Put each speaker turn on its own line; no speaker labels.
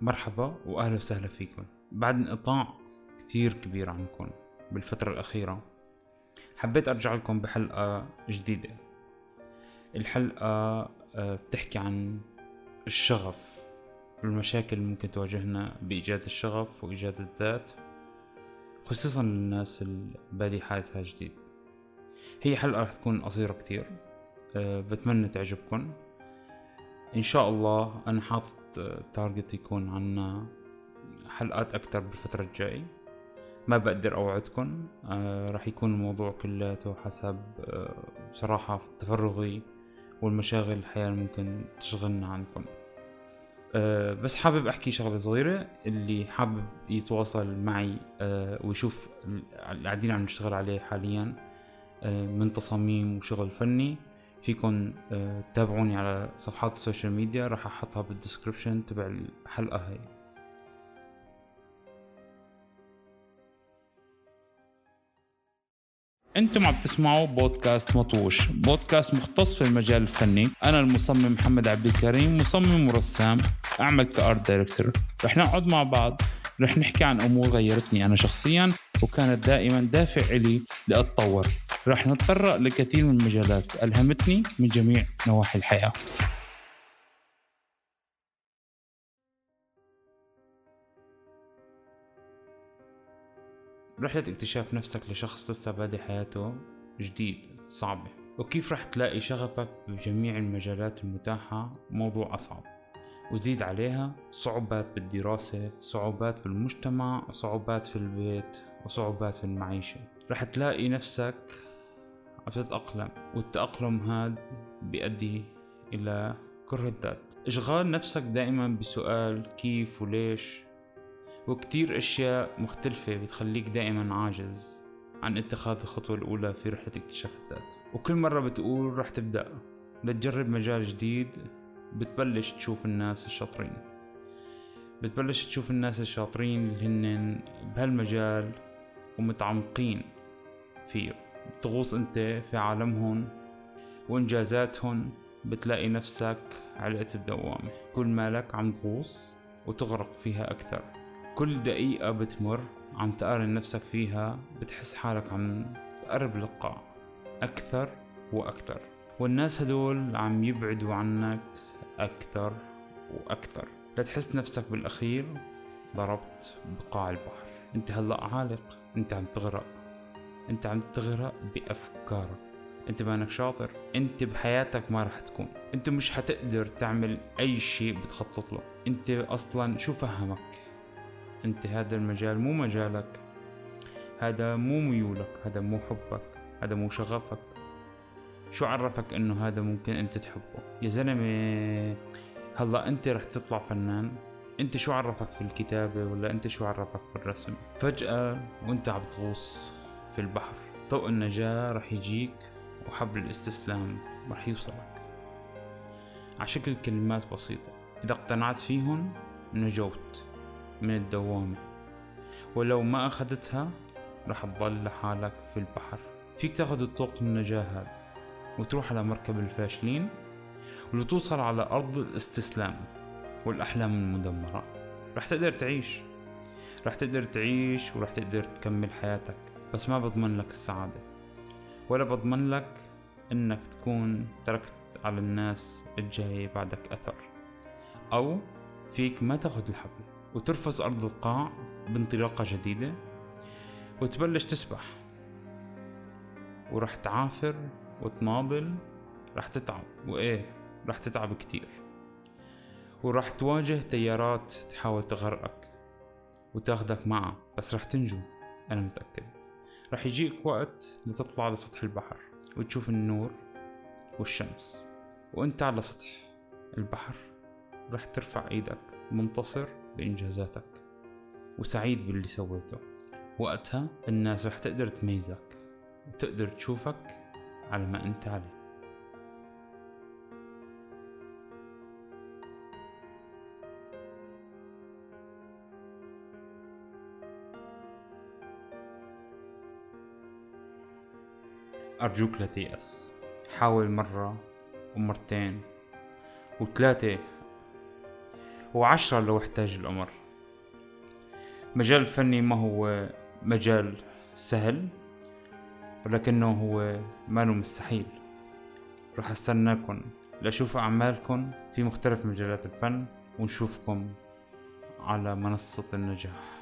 مرحبا وأهلا وسهلا فيكم. بعد انقطاع كتير كبير عنكم بالفترة الأخيرة حبيت أرجع لكم بحلقة جديدة. الحلقة آه، بتحكي عن الشغف والمشاكل اللي ممكن تواجهنا بإيجاد الشغف وإيجاد الذات خصوصا للناس اللي بادي حالتها جديد. هي حلقة رح تكون قصيرة كتير أه بتمنى تعجبكم. إن شاء الله أنا حاطط تارجت يكون عنا حلقات أكتر بالفترة الجاي ما بقدر أوعدكم أه رح يكون الموضوع كلياته حسب أه بصراحة تفرغي والمشاغل الحياة اللي ممكن تشغلنا عنكم. أه بس حابب أحكي شغلة صغيرة اللي حابب يتواصل معي أه ويشوف اللي قاعدين عم نشتغل عليه حاليا أه من تصاميم وشغل فني. فيكن أه تتابعوني على صفحات ال social media راح أحطها بال description تبع الحلقة هاي. أنتم عم تسمعوا بودكاست مطوش. بودكاست مختص في المجال الفني. أنا المصمم محمد عبد الكريم مصمم ورسام أعمل ك art director. رح نقعد مع بعض رح نحكي عن أمور غيرتني أنا شخصيا وكانت دائما دافع لي لأتطور. رح نتطرق لكثير من المجالات. ألهمتني من جميع نواحي الحياة. رحلة اكتشاف نفسك لشخص لسه بادي حياته جديد صعبة. وكيف رح تلاقي شغفك بجميع المجالات المتاحة؟ موضوع أصعب. وزيد عليها صعوبات بالدراسة صعوبات بالمجتمع صعوبات في البيت وصعوبات في المعيشة. رح تلاقي نفسك عم تتأقلم. والتأقلم هاد بيؤدي إلى كره الذات. إشغال نفسك دائما بسؤال كيف وليش؟ وكتير أشياء مختلفة بتخليك دائما عاجز عن اتخاذ الخطوة الأولى في رحلة اكتشاف الذات. وكل مرة بتقول رح تبدأ لتجرب مجال جديد بتبلش تشوف الناس الشاطرين. بتبلش تشوف الناس الشاطرين اللي هن بهالمجال ومتعمقين. فيه بتغوص أنت في عالمهم وانجازاتهم بتلاقي نفسك علقت بدوامة كل مالك عم تغوص وتغرق فيها أكثر. كل دقيقة بتمر عم تقارن نفسك فيها بتحس حالك عم تقرب للقاع. أكثر وأكثر. والناس هدول عم يبعدوا عنك أكثر وأكثر. لتحس نفسك بالأخير ضربت بقاع البحر. أنت هلأ عالق أنت عم تغرق. أنت عم تغرق بأفكارك أنت مانك شاطر أنت بحياتك ما رح تكون. أنت مش حتقدر تعمل أي شيء بتخطط له. أنت أصلا شو فهمك؟ أنت هذا المجال مو مجالك. هذا مو ميولك هذا مو حبك هذا مو شغفك. شو عرفك إنه هذا ممكن أنت تحبه؟ يا زلمة هلأ أنت رح تطلع فنان. أنت شو عرفك في الكتابة ولا أنت شو عرفك في الرسم؟ فجأة وأنت عم تغوص. في البحر. ضوء النجاة رح يجيك وحبل الاستسلام رح يوصلك. عشكل كلمات بسيطة. إذا اقتنعت فيهن نجوت من الدوامة. ولو ما أخذتها رح تضل لحالك في البحر. فيك تاخد الطوق النجاة هذا وتروح على مركب الفاشلين ولتوصل على أرض الاستسلام والأحلام المدمرة. رح تقدر تعيش. رح تقدر تعيش ورح تقدر تكمل حياتك. بس ما بضمن لك السعادة. ولا بضمن لك إنك تكون تركت على الناس الجاية بعدك أثر. أو فيك ما تاخد الحبل وترفس أرض القاع بانطلاقة جديدة وتبلش تسبح. ورح تعافر وتناضل رح تتعب. وإيه؟ رح تتعب كتير. ورح تواجه تيارات تحاول تغرقك وتاخدك معها بس رح تنجو أنا متأكد. رح يجيك وقت لتطلع لسطح البحر وتشوف النور والشمس. وانت على سطح البحر رح ترفع إيدك منتصر بإنجازاتك وسعيد باللي سويته. وقتها الناس رح تقدر تميزك وتقدر تشوفك على ما انت عليه. أرجوك لا تيأس. حاول مرة ومرتين وثلاثة وعشرة لو احتاج الأمر. مجال الفني ما هو مجال سهل ولكنه هو ماله مستحيل رح استناكم لأشوف أعمالكم في مختلف مجالات الفن ونشوفكم على منصة النجاح.